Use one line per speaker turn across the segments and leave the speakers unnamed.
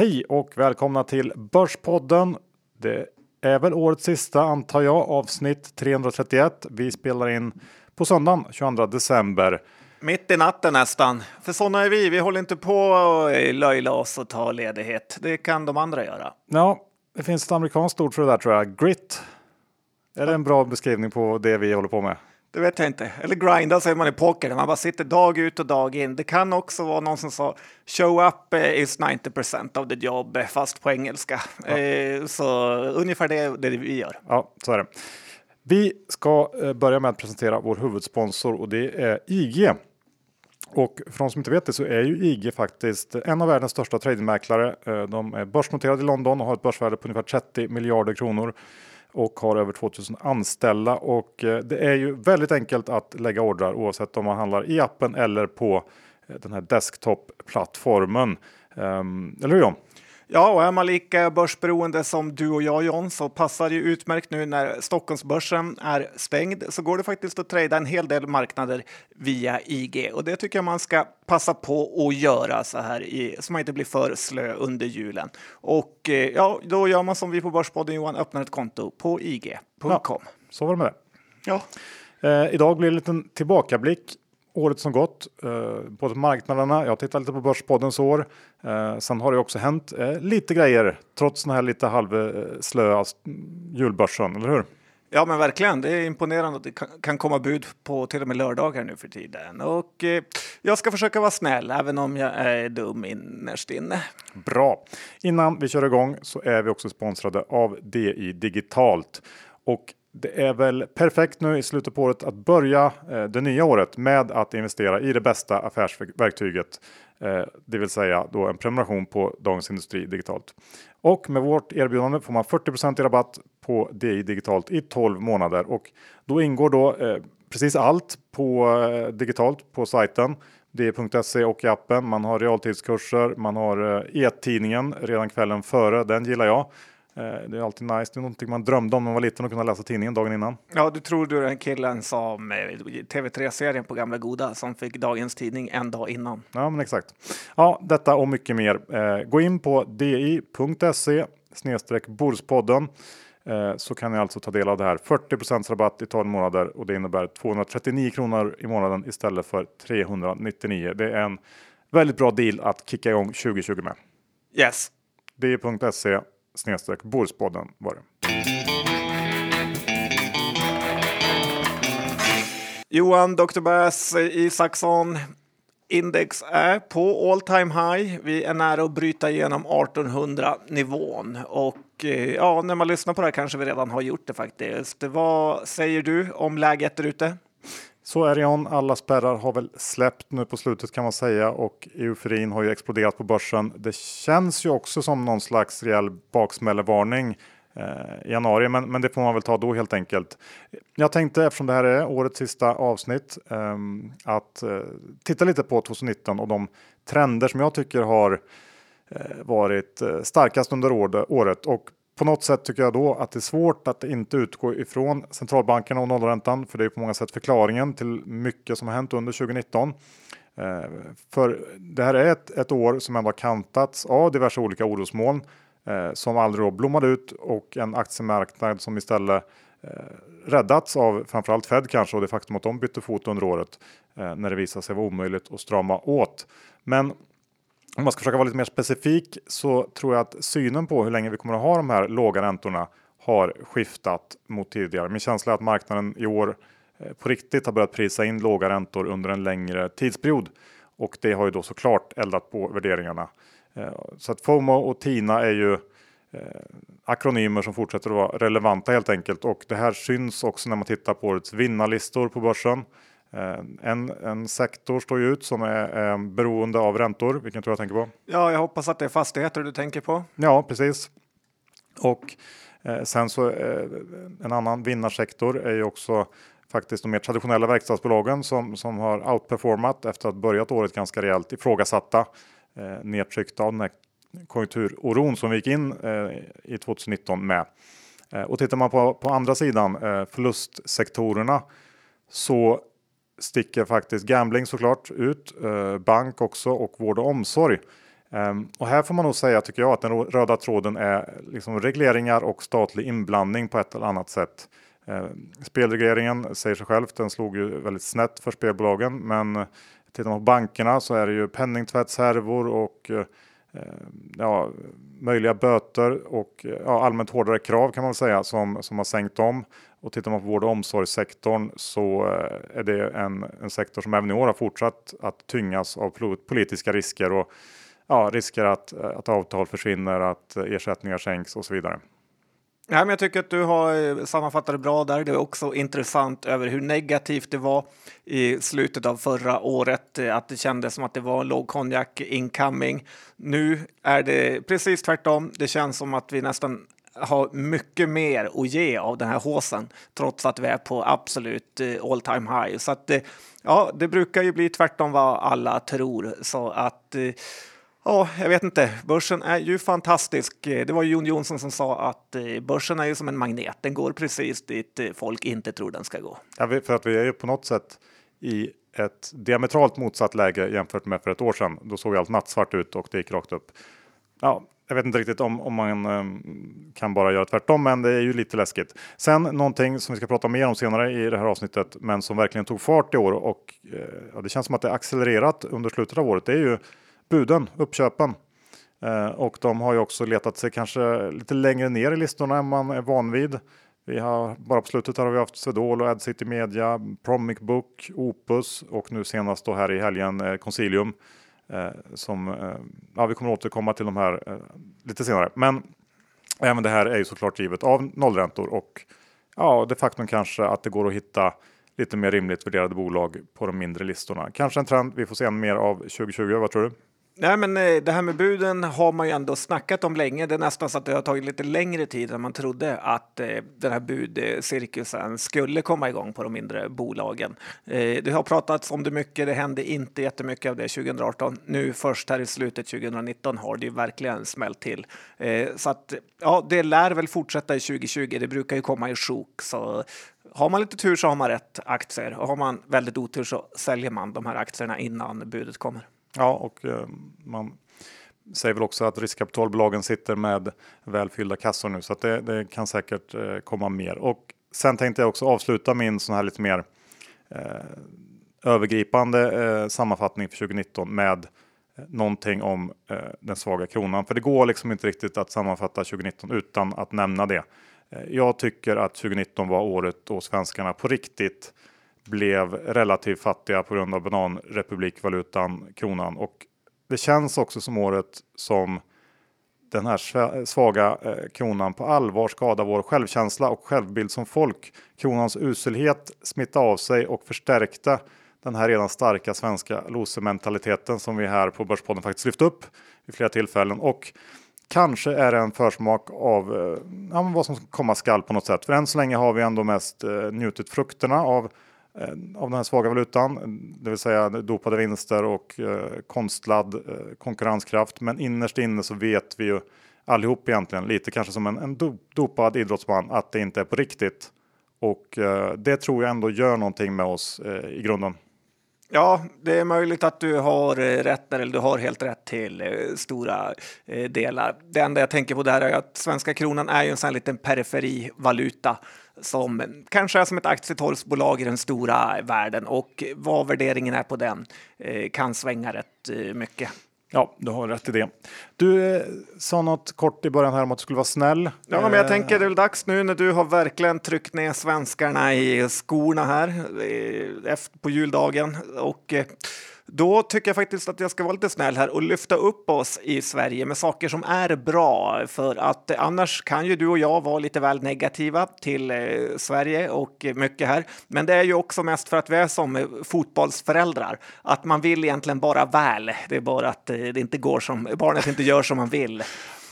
Hej och välkomna till Börspodden. Det är väl årets sista antar jag, avsnitt 331. Vi spelar in på söndagen 22 december.
Mitt i natten nästan. För sådana är vi. Vi håller inte på att löjla oss och ta ledighet. Det kan de andra göra.
Ja, det finns ett amerikanskt ord för det där tror jag. Grit. Är det en bra beskrivning på det vi håller på med?
Det vet jag inte. Eller grinda säger man i poker, där man bara sitter dag ut och dag in. Det kan också vara någon som sa show up eh, is 90% of the job, eh, fast på engelska. Ja. Eh, så ungefär det är det vi gör.
Ja, så är det. Vi ska börja med att presentera vår huvudsponsor och det är IG. Och för de som inte vet det så är ju IG faktiskt en av världens största tradingmäklare. De är börsnoterade i London och har ett börsvärde på ungefär 30 miljarder kronor och har över 2000 anställda och eh, det är ju väldigt enkelt att lägga ordrar oavsett om man handlar i appen eller på eh, den här desktop-plattformen. Ehm, eller hur John?
Ja, och är man lika börsberoende som du och jag John så passar det utmärkt nu när Stockholmsbörsen är stängd så går det faktiskt att trada en hel del marknader via IG och det tycker jag man ska passa på att göra så här i, så man inte blir för slö under julen. Och eh, ja, då gör man som vi på Börspodden Johan, öppnar ett konto på ig.com. Ja,
så var det med det.
Ja.
Eh, idag blir det en liten tillbakablick året som gått eh, på marknaderna. Jag tittar lite på Börspoddens år. Eh, sen har det också hänt eh, lite grejer trots den här lite halvslöa julbörsen, eller hur?
Ja, men verkligen. Det är imponerande att det kan komma bud på till och med lördagar nu för tiden. Och eh, jag ska försöka vara snäll, även om jag är dum innerst inne.
Bra. Innan vi kör igång så är vi också sponsrade av DI Digitalt. Och det är väl perfekt nu i slutet på året att börja eh, det nya året med att investera i det bästa affärsverktyget. Eh, det vill säga då en prenumeration på Dagens Industri digitalt. Och med vårt erbjudande får man 40 i rabatt på DI digitalt i 12 månader och då ingår då eh, precis allt på eh, digitalt på sajten di.se och i appen. Man har realtidskurser, man har eh, e-tidningen redan kvällen före. Den gillar jag. Eh, det är alltid nice. Det är någonting man drömde om när man var liten och kunna läsa tidningen dagen innan.
Ja, du tror du är den killen som TV3-serien på gamla goda som fick dagens tidning en dag innan.
Ja, men exakt. Ja, detta och mycket mer. Eh, gå in på di.se snedstreck Borspodden eh, så kan ni alltså ta del av det här. 40% rabatt i 12 månader och det innebär 239 kronor i månaden istället för 399. Det är en väldigt bra deal att kicka igång 2020 med.
Yes.
di.se snedstreck Borspodden var det.
Johan Dr. Bass Isaksson. Index är på all time high. Vi är nära att bryta igenom 1800 nivån och eh, ja, när man lyssnar på det här kanske vi redan har gjort det faktiskt. Vad säger du om läget där ute?
Så är det John. Alla spärrar har väl släppt nu på slutet kan man säga och euforin har ju exploderat på börsen. Det känns ju också som någon slags rejäl baksmällevarning eh, i januari, men, men det får man väl ta då helt enkelt. Jag tänkte eftersom det här är årets sista avsnitt ehm, att eh, titta lite på 2019 och de trender som jag tycker har eh, varit starkast under året och på något sätt tycker jag då att det är svårt att inte utgå ifrån centralbankerna och nollräntan, för det är på många sätt förklaringen till mycket som har hänt under 2019. Eh, för det här är ett, ett år som ändå har kantats av diverse olika orosmoln eh, som aldrig då blommade ut och en aktiemarknad som istället eh, räddats av framförallt Fed kanske och det faktum att de bytte fot under året eh, när det visade sig vara omöjligt att strama åt. Men om man ska försöka vara lite mer specifik så tror jag att synen på hur länge vi kommer att ha de här låga räntorna har skiftat mot tidigare. Min känsla är att marknaden i år eh, på riktigt har börjat prisa in låga räntor under en längre tidsperiod och det har ju då såklart eldat på värderingarna. Eh, så att FOMO och TINA är ju eh, akronymer som fortsätter att vara relevanta helt enkelt och det här syns också när man tittar på årets vinnarlistor på börsen. Eh, en, en sektor står ju ut som är, är beroende av räntor. Vilken tror jag tänker på?
Ja, jag hoppas att det är fastigheter du tänker på.
Ja, precis. Och eh, sen så eh, en annan vinnarsektor är ju också faktiskt de mer traditionella verkstadsbolagen som, som har outperformat efter att börjat året ganska rejält ifrågasatta, eh, nedtryckta av den här konjunkturoron som vi gick in eh, i 2019 med. Eh, och tittar man på, på andra sidan, eh, förlustsektorerna, så sticker faktiskt gambling såklart ut, eh, bank också och vård och omsorg. Ehm, och här får man nog säga, tycker jag, att den röda tråden är liksom regleringar och statlig inblandning på ett eller annat sätt. Ehm, spelregleringen säger sig själv, den slog ju väldigt snett för spelbolagen, men tittar man på bankerna så är det ju penningtvättshärvor och eh, ja, möjliga böter och eh, ja, allmänt hårdare krav kan man säga som, som har sänkt dem. Och tittar man på vård och omsorgssektorn så eh, är det en, en sektor som även i år har fortsatt att tyngas av politiska risker och ja, risker att, eh, att avtal försvinner, att eh, ersättningar sänks och så vidare.
Ja, men jag tycker att du har sammanfattat det bra där. Det är också intressant över hur negativt det var i slutet av förra året, att det kändes som att det var låg konjak incoming. Nu är det precis tvärtom. Det känns som att vi nästan har mycket mer att ge av den här håsen trots att vi är på absolut eh, all time high. Så att eh, ja, det brukar ju bli tvärtom vad alla tror så att eh, Ja, jag vet inte. Börsen är ju fantastisk. Det var Jon Jonsson som sa att börsen är ju som en magnet. Den går precis dit folk inte tror den ska gå.
Ja, för att vi är ju på något sätt i ett diametralt motsatt läge jämfört med för ett år sedan. Då såg allt nattsvart ut och det gick rakt upp. Ja, jag vet inte riktigt om, om man um, kan bara göra tvärtom, men det är ju lite läskigt. Sen någonting som vi ska prata mer om senare i det här avsnittet, men som verkligen tog fart i år och eh, ja, det känns som att det accelererat under slutet av året. Det är ju buden, uppköpen. Eh, och de har ju också letat sig kanske lite längre ner i listorna än man är van vid. Vi har bara på slutet här har vi haft Swedol och AdCity Media, Promic Book, Opus och nu senast då här i helgen eh, Concilium. Eh, som, eh, ja, vi kommer återkomma till de här eh, lite senare. Men även det här är ju såklart givet av nollräntor och ja, det faktum kanske att det går att hitta lite mer rimligt värderade bolag på de mindre listorna. Kanske en trend vi får se mer av 2020. Vad tror du?
Nej, men eh, det här med buden har man ju ändå snackat om länge. Det är nästan så att det har tagit lite längre tid än man trodde att eh, den här budcirkusen skulle komma igång på de mindre bolagen. Eh, det har pratats om det mycket. Det hände inte jättemycket av det 2018. Nu först här i slutet 2019 har det ju verkligen smält till. Så att ja, det lär väl fortsätta i 2020. Det brukar ju komma i sjok, så har man lite tur så har man rätt aktier och har man väldigt otur så säljer man de här aktierna innan budet kommer.
Ja, och eh, man säger väl också att riskkapitalbolagen sitter med välfyllda kassor nu så att det, det kan säkert eh, komma mer. Och sen tänkte jag också avsluta min sån här lite mer eh, övergripande eh, sammanfattning för 2019 med eh, någonting om eh, den svaga kronan. För det går liksom inte riktigt att sammanfatta 2019 utan att nämna det. Eh, jag tycker att 2019 var året då svenskarna på riktigt blev relativt fattiga på grund av bananrepublikvalutan kronan. Och det känns också som året som den här svaga eh, kronan på allvar skadar vår självkänsla och självbild som folk. Kronans uselhet smittade av sig och förstärkte den här redan starka svenska losementaliteten som vi här på Börspodden faktiskt lyft upp vid flera tillfällen. Och kanske är det en försmak av eh, ja, vad som komma skall på något sätt. För än så länge har vi ändå mest eh, njutit frukterna av Eh, av den här svaga valutan, eh, det vill säga dopade vinster och eh, konstlad eh, konkurrenskraft. Men innerst inne så vet vi ju allihop egentligen, lite kanske som en, en dopad idrottsman, att det inte är på riktigt. Och eh, det tror jag ändå gör någonting med oss eh, i grunden.
Ja, det är möjligt att du har eh, rätt där, eller du har helt rätt till eh, stora eh, delar. Det enda jag tänker på där är att svenska kronan är ju en sån här liten periferivaluta som kanske är som ett aktietorgsbolag i den stora världen och vad värderingen är på den eh, kan svänga rätt eh, mycket.
Ja, du har rätt i det. Du eh, sa något kort i början här om att du skulle vara snäll.
Ja, men jag tänker det är väl dags nu när du har verkligen tryckt ner svenskarna i skorna här efter på juldagen och då tycker jag faktiskt att jag ska vara lite snäll här och lyfta upp oss i Sverige med saker som är bra. För att eh, annars kan ju du och jag vara lite väl negativa till eh, Sverige och mycket här. Men det är ju också mest för att vi är som eh, fotbollsföräldrar. Att man vill egentligen bara väl. Det är bara att det inte går som barnet inte gör som man vill.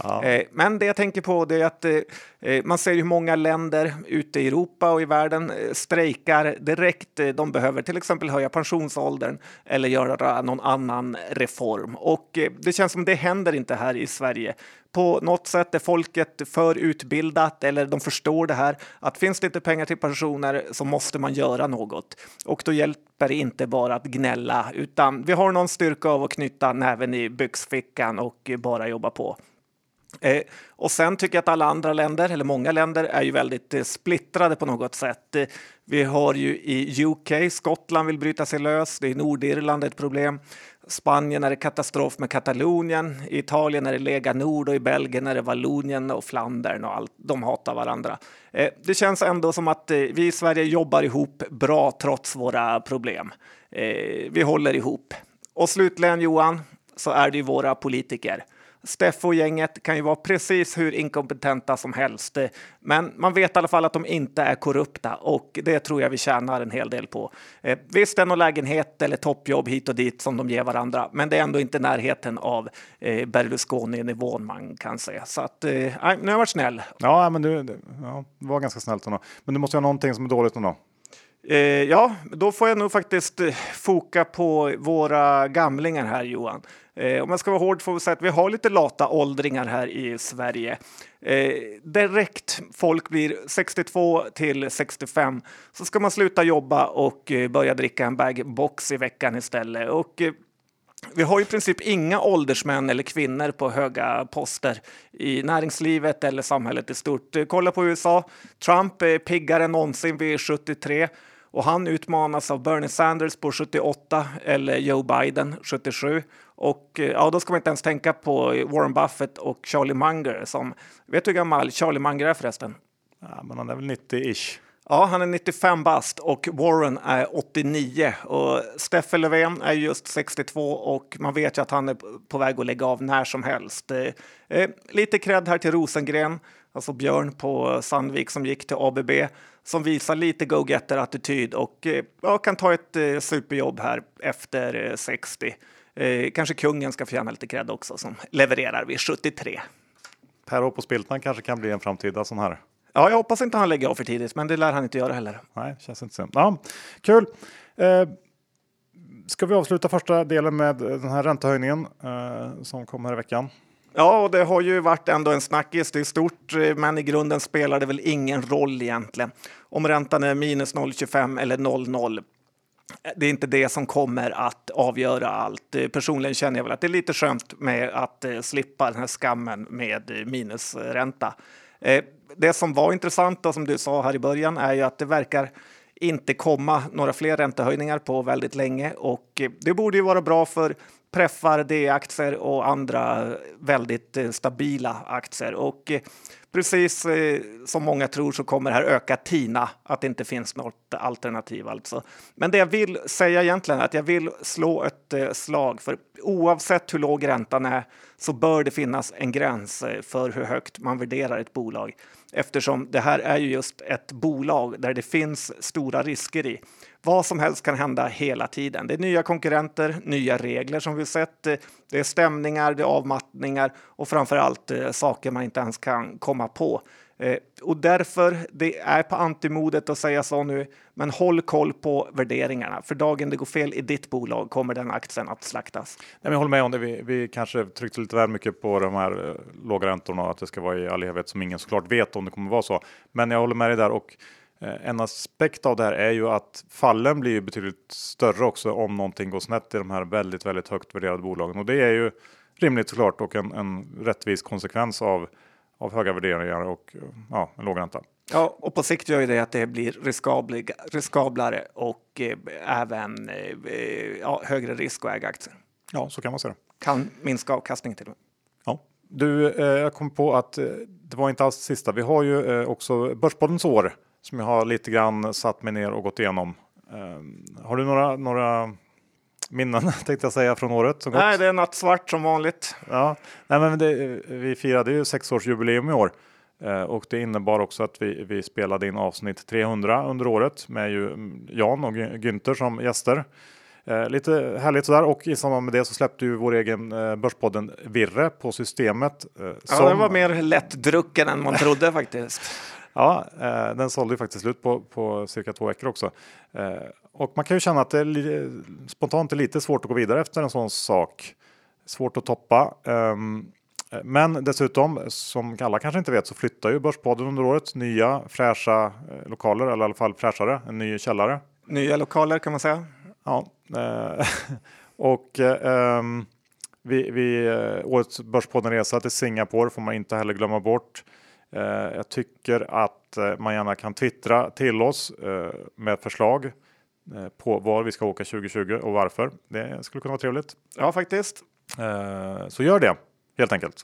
Ja. Eh, men det jag tänker på det är att eh, eh, man ser hur många länder ute i Europa och i världen strejkar direkt. De behöver till exempel höja pensionsåldern eller göra någon annan reform. Och det känns som det händer inte här i Sverige på något sätt är folket för utbildat eller de förstår det här att finns det inte pengar till pensioner så måste man göra något. Och då hjälper det inte bara att gnälla utan vi har någon styrka av att knyta näven i byxfickan och bara jobba på. Eh, och sen tycker jag att alla andra länder, eller många länder, är ju väldigt eh, splittrade på något sätt. Eh, vi har ju i UK, Skottland vill bryta sig lös, det är Nordirland ett problem. Spanien är det katastrof med Katalonien, i Italien är det Lega Nord och i Belgien är det Vallonien och Flandern och allt. De hatar varandra. Eh, det känns ändå som att eh, vi i Sverige jobbar ihop bra trots våra problem. Eh, vi håller ihop. Och slutligen Johan, så är det ju våra politiker. Steffo och gänget kan ju vara precis hur inkompetenta som helst, eh, men man vet i alla fall att de inte är korrupta och det tror jag vi tjänar en hel del på. Eh, visst, det är någon lägenhet eller toppjobb hit och dit som de ger varandra, men det är ändå inte närheten av eh, Berlusconi-nivån man kan säga. Så att, eh, nu har jag varit snäll.
Ja, men du, ja, det var ganska snällt. Men du måste ha någonting som är dåligt ändå.
Eh, ja, då får jag nog faktiskt eh, foka på våra gamlingar här Johan. Eh, om jag ska vara hård får vi säga att vi har lite lata åldringar här i Sverige. Eh, direkt folk blir 62 till 65 så ska man sluta jobba och eh, börja dricka en bag box i veckan istället. Och, eh, vi har i princip inga åldersmän eller kvinnor på höga poster i näringslivet eller samhället i stort. Eh, kolla på USA. Trump är piggare än någonsin vid 73 och han utmanas av Bernie Sanders på 78 eller Joe Biden 77. Och eh, ja, då ska man inte ens tänka på Warren Buffett och Charlie Munger som, vet du hur gammal Charlie Munger är förresten?
Ja, men han är väl 90-ish.
Ja, han är 95 bast och Warren är 89 och Steffe Löfven är just 62 och man vet ju att han är på väg att lägga av när som helst. Eh, eh lite cred här till Rosengren, alltså Björn på Sandvik som gick till ABB som visar lite go-getter-attityd och eh, ja, kan ta ett eh, superjobb här efter 60. Eh, kanske kungen ska få gärna lite cred också som levererar vid 73.
Per Hopp och Spiltman kanske kan bli en framtida sån här.
Ja, jag hoppas inte han lägger av för tidigt, men det lär han inte göra heller.
Nej, känns inte så. Ja, kul. Eh, ska vi avsluta första delen med den här räntehöjningen eh, som kom här i veckan?
Ja, och det har ju varit ändå en snackis. Det är stort, eh, men i grunden spelar det väl ingen roll egentligen om räntan är minus 0,25 eller 0,0 det är inte det som kommer att avgöra allt. Eh, personligen känner jag väl att det är lite skönt med att eh, slippa den här skammen med minusränta. Det som var intressant och som du sa här i början är ju att det verkar inte komma några fler räntehöjningar på väldigt länge och det borde ju vara bra för preffar, D-aktier och andra väldigt eh, stabila aktier. Och eh, precis eh, som många tror så kommer det här öka TINA, att det inte finns något alternativ alltså. Men det jag vill säga egentligen är att jag vill slå ett slag för oavsett hur låg räntan är så bör det finnas en gräns för hur högt man värderar ett bolag eftersom det här är ju just ett bolag där det finns stora risker i. Vad som helst kan hända hela tiden. Det är nya konkurrenter, nya regler som vi sett. Det är stämningar, det är avmattningar och framför allt eh, saker man inte ens kan komma på. Eh, och därför, det är på antimodet att säga så nu, men håll koll på värderingarna. För dagen det går fel i ditt bolag kommer den aktien att slaktas.
Nej, jag håller med om det. Vi, vi kanske tryckte lite väl mycket på de här eh, låga räntorna och att det ska vara i all evighet som ingen såklart vet om det kommer vara så. Men jag håller med dig där och en aspekt av det här är ju att fallen blir betydligt större också om någonting går snett i de här väldigt, väldigt högt värderade bolagen. Och det är ju rimligt såklart och en, en rättvis konsekvens av, av höga värderingar och ja, en låg ränta.
Ja, och på sikt gör ju det att det blir riskablare och eh, även eh, ja, högre risk att äga aktier.
Ja, så kan man säga.
Kan minska avkastningen till och med.
Ja, du, eh, jag kom på att eh, det var inte alls sista. Vi har ju eh, också Börspoddens år som jag har lite grann satt mig ner och gått igenom. Uh, har du några, några minnen tänkte jag säga från året?
Som Nej, gått? det är nattsvart som vanligt.
Ja, Nej, men det, vi firade ju sexårsjubileum i år uh, och det innebar också att vi, vi spelade in avsnitt 300 under året med ju Jan och Günther som gäster. Eh, lite härligt sådär och i samband med det så släppte ju vår egen eh, Börspodden Virre på systemet.
Eh, ja, som... den var mer lättdrucken än man trodde faktiskt.
Ja, eh, den sålde ju faktiskt slut på, på cirka två veckor också. Eh, och man kan ju känna att det är spontant är lite svårt att gå vidare efter en sån sak. Svårt att toppa. Um, men dessutom, som alla kanske inte vet, så flyttar ju Börspodden under året. Nya fräscha eh, lokaler, eller i alla fall fräschare, en ny källare.
Nya lokaler kan man säga.
Ja, eh, och eh, vi, vi, eh, årets Börspodden-resa till Singapore får man inte heller glömma bort. Eh, jag tycker att eh, man gärna kan twittra till oss med förslag på var vi ska åka 2020 och varför. Det skulle kunna vara trevligt.
Ja, faktiskt.
Så gör det helt enkelt.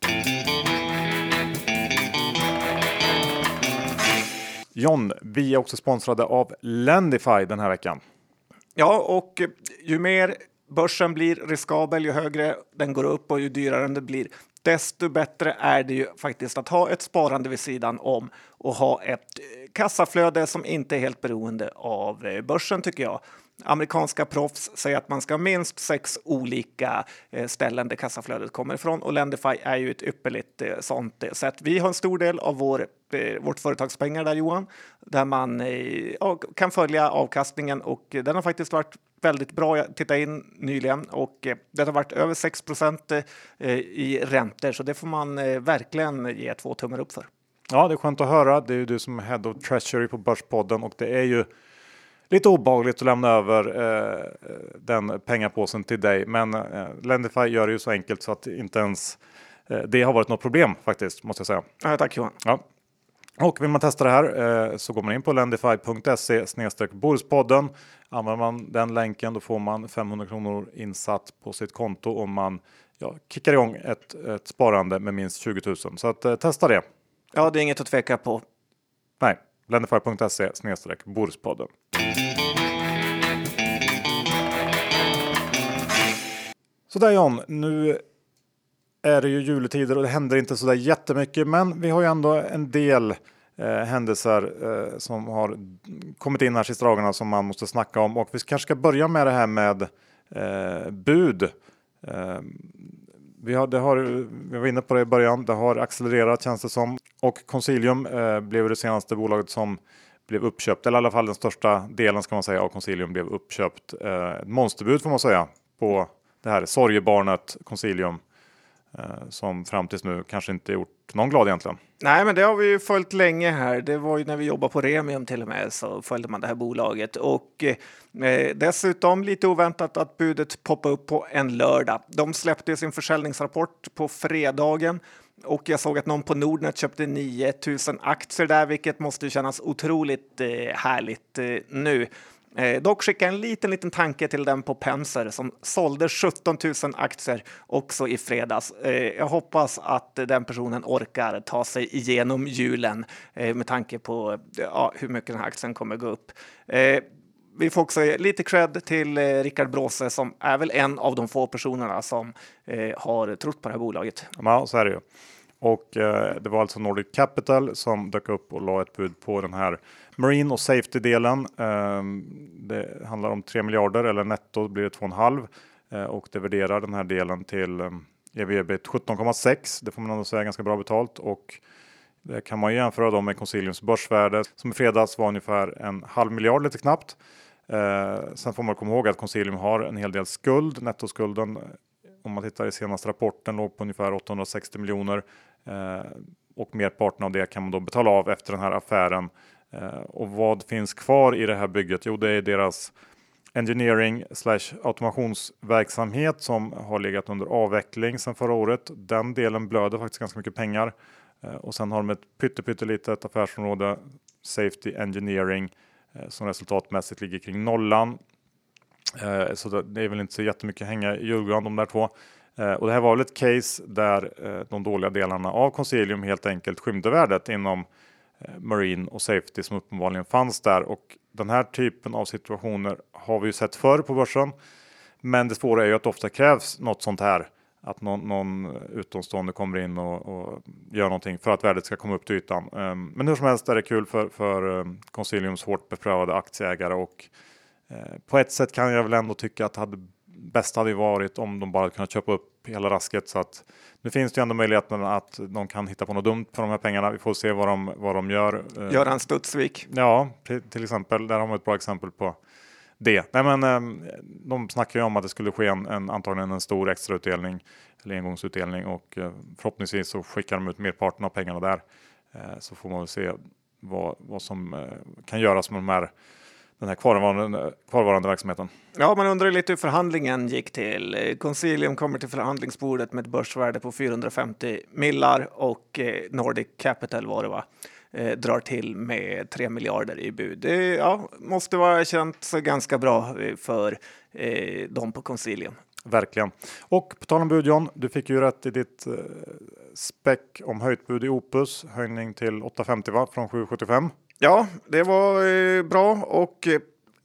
John, vi är också sponsrade av Lendify den här veckan.
Ja, och ju mer börsen blir riskabel, ju högre den går upp och ju dyrare den blir, desto bättre är det ju faktiskt att ha ett sparande vid sidan om och ha ett eh, kassaflöde som inte är helt beroende av eh, börsen tycker jag. Amerikanska proffs säger att man ska ha minst sex olika eh, ställen där kassaflödet kommer ifrån och Lendify är ju ett ypperligt sånt sätt. Vi har en stor del av vår, vårt företagspengar där Johan, där man kan följa avkastningen och den har faktiskt varit väldigt bra. Jag tittade in nyligen och det har varit över 6% i räntor, så det får man verkligen ge två tummar upp för.
Ja, det är skönt att höra. Det är ju du som är Head of Treasury på Börspodden och det är ju lite obehagligt att lämna över eh, den pengapåsen till dig. Men eh, Lendify gör det ju så enkelt så att inte ens eh, det har varit något problem faktiskt, måste jag säga.
Ja, tack Johan.
Ja. Och vill man testa det här eh, så går man in på lendify.se Boruspodden. Använder man den länken då får man 500 kronor insatt på sitt konto om man ja, kickar igång ett, ett sparande med minst 20 000. Så att, eh, testa det.
Ja, det är inget att tveka på.
Nej, lendify.se Borspodden. Sådär John, nu är det ju juletider och det händer inte sådär jättemycket, men vi har ju ändå en del eh, händelser eh, som har kommit in här sista dagarna som man måste snacka om och vi kanske ska börja med det här med eh, bud. Eh, vi, har, det har, vi var inne på det i början, det har accelererat känns det som och Consilium eh, blev det senaste bolaget som blev uppköpt, eller i alla fall den största delen ska man säga av Consilium blev uppköpt. Eh, monsterbud får man säga på det här sorgebarnet Consilium eh, Eh, som fram tills nu kanske inte gjort någon glad egentligen.
Nej, men det har vi ju följt länge här. Det var ju när vi jobbade på Remium till och med så följde man det här bolaget och eh, dessutom lite oväntat att budet poppade upp på en lördag. De släppte sin försäljningsrapport på fredagen och jag såg att någon på Nordnet köpte 9000 aktier där, vilket måste kännas otroligt eh, härligt eh, nu. Eh, dock skickar en liten, liten tanke till den på Penser som sålde 17 000 aktier också i fredags. Eh, jag hoppas att den personen orkar ta sig igenom julen eh, med tanke på ja, hur mycket den här aktien kommer gå upp. Eh, vi får också lite cred till eh, Rickard Bråse som är väl en av de få personerna som eh, har trott på det här bolaget.
Ja, så är det ju. Och eh, det var alltså Nordic Capital som dök upp och la ett bud på den här Marine och Safety-delen. Eh, det handlar om 3 miljarder eller netto blir det 2,5 eh, och det värderar den här delen till eh, EV-EBIT 17,6. Det får man ändå säga ganska bra betalt och det kan man jämföra då med Consiliums börsvärde som i fredags var ungefär en halv miljard lite knappt. Eh, sen får man komma ihåg att Consilium har en hel del skuld. Nettoskulden om man tittar i senaste rapporten låg på ungefär 860 miljoner Eh, och merparten av det kan man då betala av efter den här affären. Eh, och vad finns kvar i det här bygget? Jo, det är deras engineering slash automationsverksamhet som har legat under avveckling sedan förra året. Den delen blöder faktiskt ganska mycket pengar eh, och sen har de ett pyttelitet affärsområde Safety Engineering eh, som resultatmässigt ligger kring nollan. Eh, så det är väl inte så jättemycket hänga i julgran de där två. Eh, och det här var väl ett case där eh, de dåliga delarna av Consilium helt enkelt skymde värdet inom eh, Marine och Safety som uppenbarligen fanns där. Och den här typen av situationer har vi ju sett förr på börsen. Men det svåra är ju att det ofta krävs något sånt här. Att någon, någon utomstående kommer in och, och, gör någonting för att värdet ska komma upp till ytan. Um, men hur som helst är det kul för, för ehm, Consiliums hårt beprövade aktieägare och på ett sätt kan jag väl ändå tycka att det hade, bäst hade varit om de bara kunnat köpa upp hela rasket så att nu finns det ju ändå möjligheten att de kan hitta på något dumt för de här pengarna. Vi får se vad de, vad de gör.
Göran Studsvik.
Ja, till exempel. Där har man ett bra exempel på det. Nej, men, ehm, de snackar ju om att det skulle ske en, en, antagligen en stor extrautdelning eller engångsutdelning och eh, förhoppningsvis så skickar de ut merparten av pengarna där. Eh, så får man väl se vad, vad som eh, kan göras med de här den här kvarvarande, kvarvarande verksamheten.
Ja, man undrar lite hur förhandlingen gick till. Concilium kommer till förhandlingsbordet med ett börsvärde på 450 millar och Nordic Capital var det va? eh, drar till med 3 miljarder i bud. Det ja, måste vara känt ganska bra eh, för eh, dem på Concilium.
Verkligen. Och på tal om bud John, du fick ju rätt i ditt eh, späck om höjt bud i Opus, höjning till 850 va? från 775.
Ja, det var eh, bra och eh,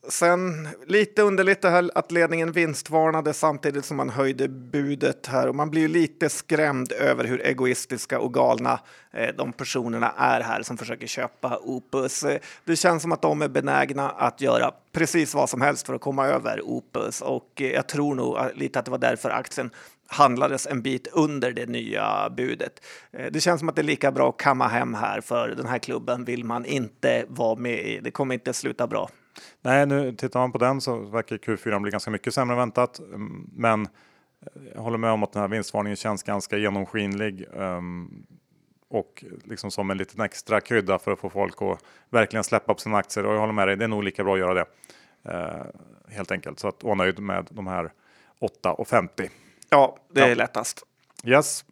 Sen lite underligt det här att ledningen vinstvarnade samtidigt som man höjde budet här och man blir lite skrämd över hur egoistiska och galna eh, de personerna är här som försöker köpa Opus. Det känns som att de är benägna att göra precis vad som helst för att komma över Opus och eh, jag tror nog lite att det var därför aktien handlades en bit under det nya budet. Eh, det känns som att det är lika bra att kamma hem här för den här klubben vill man inte vara med i. Det kommer inte sluta bra.
Nej, nu tittar man på den så verkar Q4 bli ganska mycket sämre än väntat. Mm, men eh, jag håller med om att den här vinstvarningen känns ganska genomskinlig. Ehm, och liksom som en liten extra krydda för att få folk att verkligen släppa på sina aktier. Och jag håller med dig, det är nog lika bra att göra det. Eh, helt enkelt. Så att vara nöjd med de här 8,50.
Ja, det är lättast.
Yes.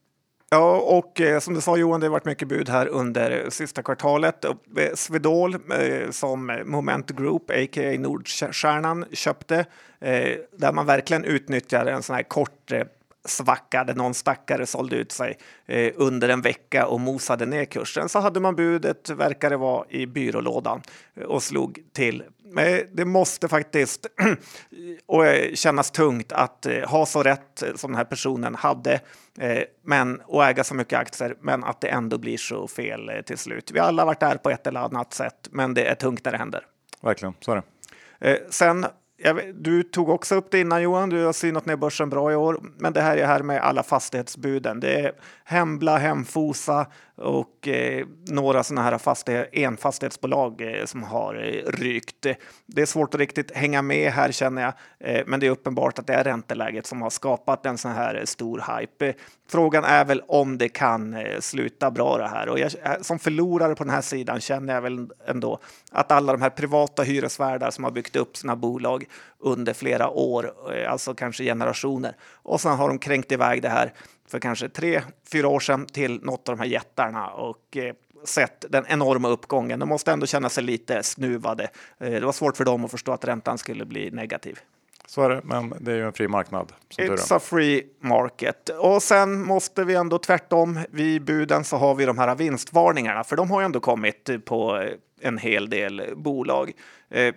Ja, och eh, som du sa Johan, det har varit mycket bud här under sista kvartalet. Eh, Swedol eh, som Moment Group, a.k.a. Nordstjärnan, köpte eh, där man verkligen utnyttjar en sån här kort eh, svacka där någon stackare sålde ut sig eh, under en vecka och mosade ner kursen. Så hade man budet, verkar det vara, i byrålådan och slog till men det måste faktiskt och eh, kännas tungt att eh, ha så rätt som den här personen hade eh, men, och äga så mycket aktier, men att det ändå blir så fel till slut. Vi har alla varit där på ett eller annat sätt, men det är tungt när det händer.
Verkligen, så är
det. Sen du tog också upp det innan Johan, du har synat ner börsen bra i år. Men det här är här med alla fastighetsbuden. Det är Hembla, Hemfosa och eh, några sådana här fastighet, enfastighetsbolag eh, som har eh, rykt. Det är svårt att riktigt hänga med här känner jag, eh, men det är uppenbart att det är ränteläget som har skapat en sån här stor hype. Frågan är väl om det kan eh, sluta bra det här och jag, eh, som förlorare på den här sidan känner jag väl ändå att alla de här privata hyresvärdar som har byggt upp sina bolag under flera år, eh, alltså kanske generationer, och sen har de kränkt iväg det här för kanske tre, fyra år sedan till något av de här jättarna och eh, sett den enorma uppgången. De måste ändå känna sig lite snuvade. Eh, det var svårt för dem att förstå att räntan skulle bli negativ.
Så är det, men det är ju en fri marknad.
It's a free market. Och sen måste vi ändå tvärtom. Vid buden så har vi de här vinstvarningarna, för de har ju ändå kommit på en hel del bolag. Eh,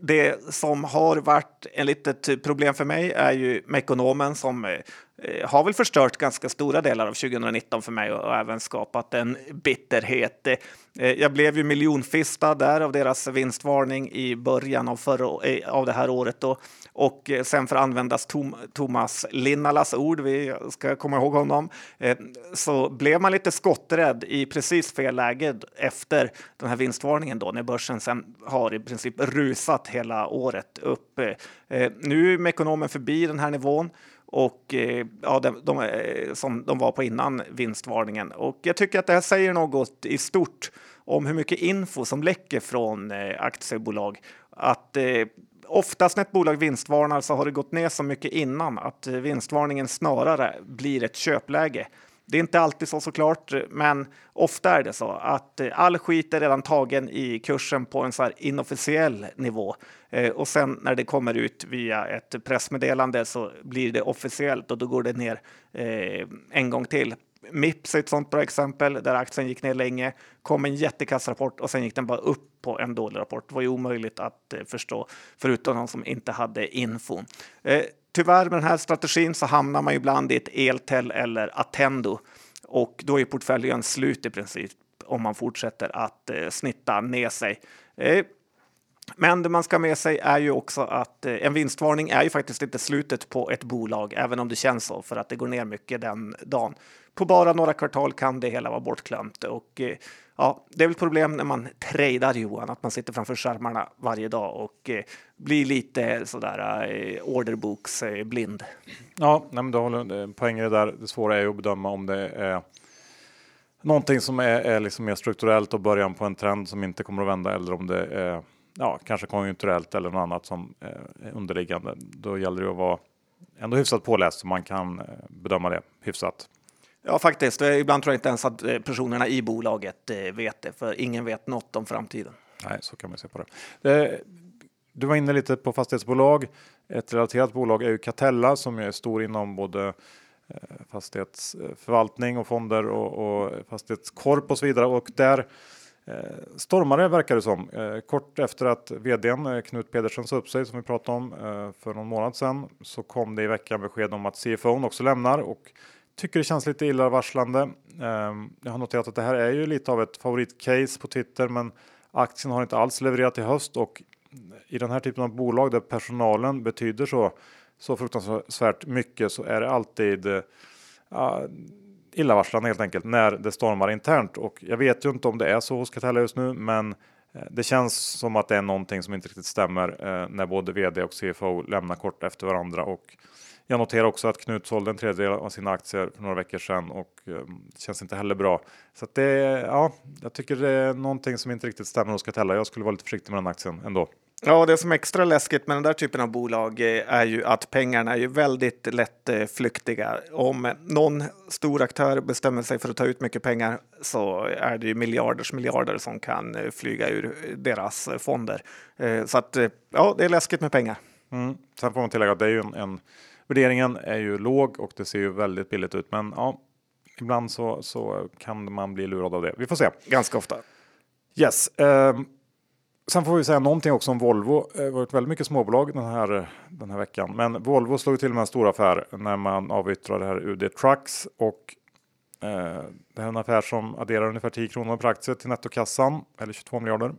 det som har varit ett litet problem för mig är ju Mekonomen som eh, Eh, har väl förstört ganska stora delar av 2019 för mig och även skapat en bitterhet. Eh, eh, jag blev ju miljonfistad där av deras vinstvarning i början av, förra, av det här året då. och sen för att använda Tom, Thomas Linnalas ord, vi ska komma ihåg honom, så blev man lite skotträdd i precis fel läge efter den här vinstvarningen då när börsen sen har i princip rusat hela året upp. Nu är Mekonomen förbi den här nivån och eh, ja, de, de, eh, som de var på innan vinstvarningen. Och jag tycker att det här säger något i stort om hur mycket info som läcker från eh, aktiebolag. Att eh, oftast när ett bolag vinstvarnar så har det gått ner så mycket innan att vinstvarningen snarare blir ett köpläge. Det är inte alltid så såklart, men ofta är det så att eh, all skit är redan tagen i kursen på en så här inofficiell nivå eh, och sen när det kommer ut via ett pressmeddelande så blir det officiellt och då går det ner eh, en gång till. Mips är ett sånt bra exempel där aktien gick ner länge, kom en jättekassrapport och sen gick den bara upp på en dålig rapport. Det var ju omöjligt att förstå förutom de som inte hade infon tyvärr med den här strategin så hamnar man ibland i ett Eltel eller Attendo och då är portföljen slut i princip om man fortsätter att eh, snitta ner sig. Eh, Men det man ska ha med sig är ju också att eh, en vinstvarning är ju faktiskt inte slutet på ett bolag, även om det känns så, för att det går ner mycket den dagen. På bara några kvartal kan det hela vara bortglömt och eh, ja, det är väl problem när man tradar Johan, att man sitter framför skärmarna varje dag och eh, blir lite sådär eh, orderboksblind.
Eh, ja, nej, men du håller poäng i det där. Det svåra är ju att bedöma om det är någonting som är, är liksom mer strukturellt och början på en trend som inte kommer att vända eller om det är ja, kanske konjunkturellt eller något annat som är underliggande. Då gäller det att vara ändå hyfsat påläst så man kan eh, bedöma det hyfsat.
Ja, faktiskt. Eh, ibland tror jag inte ens att eh, personerna i bolaget eh, vet det, för ingen vet något om framtiden.
Nej, så kan man se på det. Du var inne lite på fastighetsbolag. Ett relaterat bolag är ju Catella som är stor inom både fastighetsförvaltning och fonder och, och fastighetskorp och så vidare. Och där Eh, stormare verkar det som. Eh, kort efter att vdn Knut Pedersen sa upp sig som vi pratade om för någon månad sedan så kom det i veckan besked om att CFO också lämnar och tycker det känns lite illavarslande. Ehm, jag har noterat att det här är ju lite av ett favoritcase på Twitter, men aktien har inte alls levererat i höst och i den här typen av bolag där personalen betyder så så fruktansvärt mycket så är det alltid uh, illavarslande helt enkelt när det stormar internt och jag vet ju inte om det är så hos Catella just nu, men eh, det känns som att det är någonting som inte riktigt stämmer uh, när både vd och CFO lämnar kort efter varandra och jag noterar också att Knut sålde en tredjedel av sina aktier för några veckor sedan och eh, det känns inte heller bra. Så det, ja, jag tycker det är någonting som inte riktigt stämmer hos Catella. Jag skulle vara lite försiktig med den aktien ändå.
Ja, det som är extra läskigt med den där typen av bolag eh, är ju att pengarna är ju väldigt lätt eh. Om någon stor aktör bestämmer sig för att ta ut mycket pengar så är det ju miljarders miljarder som kan eh, flyga ur deras fonder. Så att ja, det är läskigt med pengar.
Mm. Sen får man tillägga att det är ju en, en värderingen är ju låg och det ser ju väldigt billigt ut. Men ja, ibland så, så kan man bli lurad av det. Vi får se.
Ganska ofta.
Yes. Um, Sen får vi säga någonting också om Volvo. Det har varit väldigt mycket småbolag den här, den här veckan. Men Volvo slog till med en stor affär när man avyttrade det här UD Trucks. Och eh, det här är en affär som adderar ungefär 10 kronor per aktie till nettokassan, eller 22 miljarder.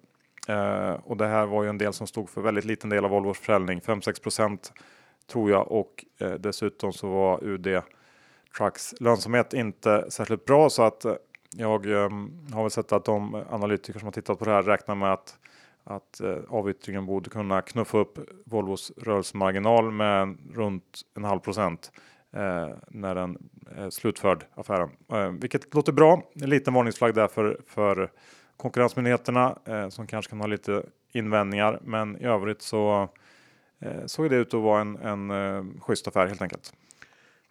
Eh, och det här var ju en del som stod för väldigt liten del av Volvos försäljning, 5-6 procent tror jag. Och eh, dessutom så var UD Trucks lönsamhet inte särskilt bra så att eh, jag eh, har väl sett att de analytiker som har tittat på det här räknar med att att eh, avyttringen borde kunna knuffa upp Volvos rörelsemarginal med runt en halv procent eh, när den är slutförd affären, eh, vilket låter bra. En liten varningsflagg där för, för konkurrensmyndigheterna eh, som kanske kan ha lite invändningar, men i övrigt så eh, såg det ut att vara en, en eh, schysst affär helt enkelt.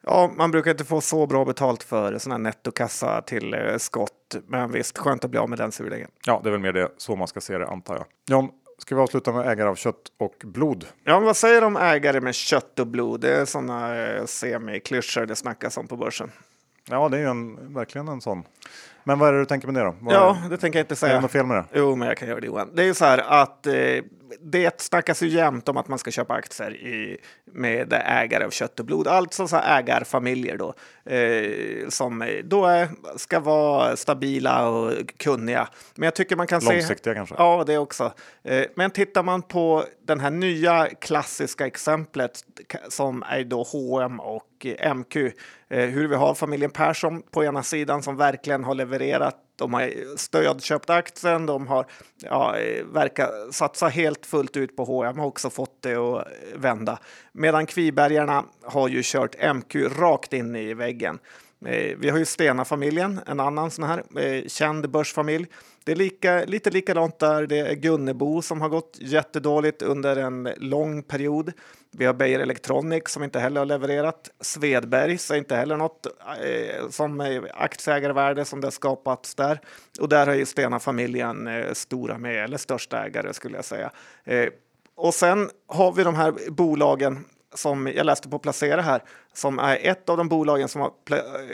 Ja, man brukar inte få så bra betalt för sån här nettokassa till eh, skott, men visst skönt att bli av med den surdegen.
Ja, det är väl mer det så man ska se det antar jag. John, ska vi avsluta med ägare av kött och blod?
Ja, vad säger de ägare med kött och blod? Det är sådana eh, semiklyschor det snackas om på börsen.
Ja, det är ju en, verkligen en sån. Men vad är det du tänker med det då? Vad
ja, det tänker jag inte säga.
Är det något fel med det?
Jo, men jag kan göra det Johan. Det är ju så här att eh, det snackas ju jämt om att man ska köpa aktier i, med ägare av kött och blod, alltså så ägarfamiljer då, eh, som då är, ska vara stabila och kunniga. Men jag tycker man kan
Långsiktiga se... Långsiktiga kanske?
Ja, det också. Eh, men tittar man på den här nya klassiska exemplet som är då H&M och MQ, eh, hur vi har familjen Persson på ena sidan som verkligen har levererat de har stödköpt aktien, de har ja, eh, verkar satsa helt fullt ut på H&M har också fått det att vända. Medan Kvibergarna har ju kört MQ rakt in i väggen. Eh, vi har ju Stena-familjen, en annan sån här känd börsfamilj. Det är lika, lite likadant där. Det är Gunnebo som har gått jättedåligt under en lång period. Vi har Beijer Electronic som inte heller har levererat. Svedbergs är inte heller något eh, som aktieägarvärde som det har skapats där. Och där har ju Stena-familjen eh, stora med, eller största ägare skulle jag säga. Eh, och sen har vi de här bolagen som jag läste på Placera här, som är ett av de bolagen som har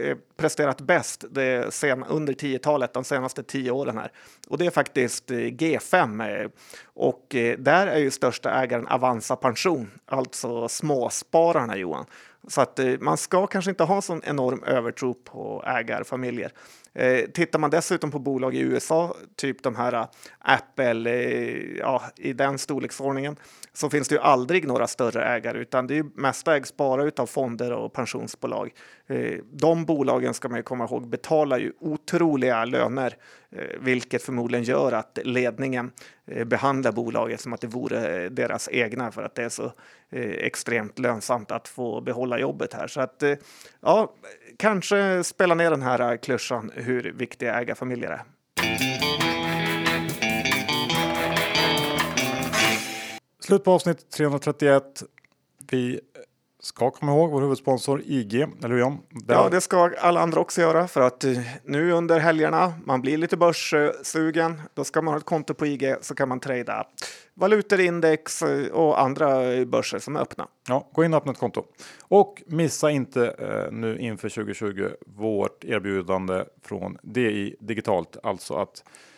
eh, presterat bäst det sen, under 10-talet, de senaste 10 åren här. Och det är faktiskt eh, G5. Eh, och där är ju största ägaren Avanza Pension, alltså småspararna Johan. Så att man ska kanske inte ha sån enorm övertro på ägarfamiljer. Eh, tittar man dessutom på bolag i USA, typ de här eh, Apple, eh, ja, i den storleksordningen, så finns det ju aldrig några större ägare, utan det är mest ägs bara av fonder och pensionsbolag. Eh, de bolagen ska man ju komma ihåg betalar ju otroliga löner, eh, vilket förmodligen gör att ledningen eh, behandlar bolaget som att det vore eh, deras egna för att det är så eh, extremt lönsamt att få behålla jobbet här. Så att ja, kanske spela ner den här klyschan hur viktiga ägarfamiljer är.
Slut på avsnitt 331. Vi ska komma ihåg vår huvudsponsor IG, eller hur John?
Där... Ja, det ska alla andra också göra för att eh, nu under helgerna, man blir lite börssugen, då ska man ha ett konto på IG så kan man trada valutor, index eh, och andra börser som är öppna.
Ja, gå in och öppna ett konto. Och missa inte eh, nu inför 2020 vårt erbjudande från DI Digitalt, alltså att Eh,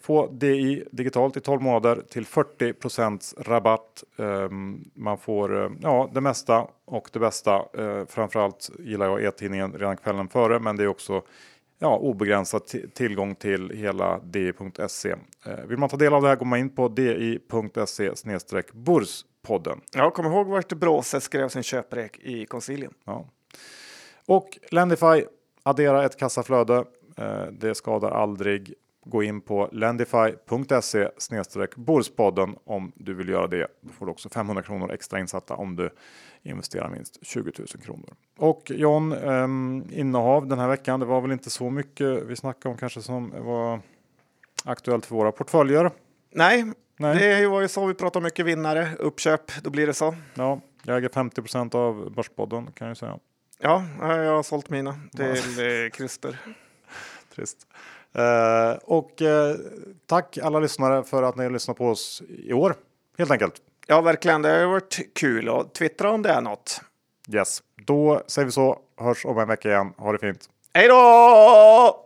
få DI digitalt i 12 månader till 40% rabatt. Ehm, man får eh, ja, det mesta och det bästa. Eh, framförallt gillar jag e-tidningen redan kvällen före, men det är också ja, obegränsad tillgång till hela di.se. Vill man ta del av det här går man in på di.se burspodden.
Ja, kom ihåg vart Bråse skrev sin köprek i konsilien.
Ja. Och Lendify, addera ett kassaflöde. Det skadar aldrig. Gå in på lendify.se Borspodden om du vill göra det. Då får du också 500 kronor extra insatta om du investerar minst 20 000 kronor. Och John, eh, innehav den här veckan. Det var väl inte så mycket vi snackade om kanske som var aktuellt för våra portföljer.
Nej, Nej. det var ju så vi pratade mycket vinnare, uppköp, då blir det så.
Ja, jag äger 50% av Börspodden kan jag säga.
Ja, jag har sålt mina till ja. Christer.
Trist. Uh, och uh, tack alla lyssnare för att ni har lyssnat på oss i år, helt enkelt.
Ja, verkligen. Det har varit kul och twittra om det är något.
Yes, då säger vi så. Hörs om en vecka igen. Ha det fint.
Hej då!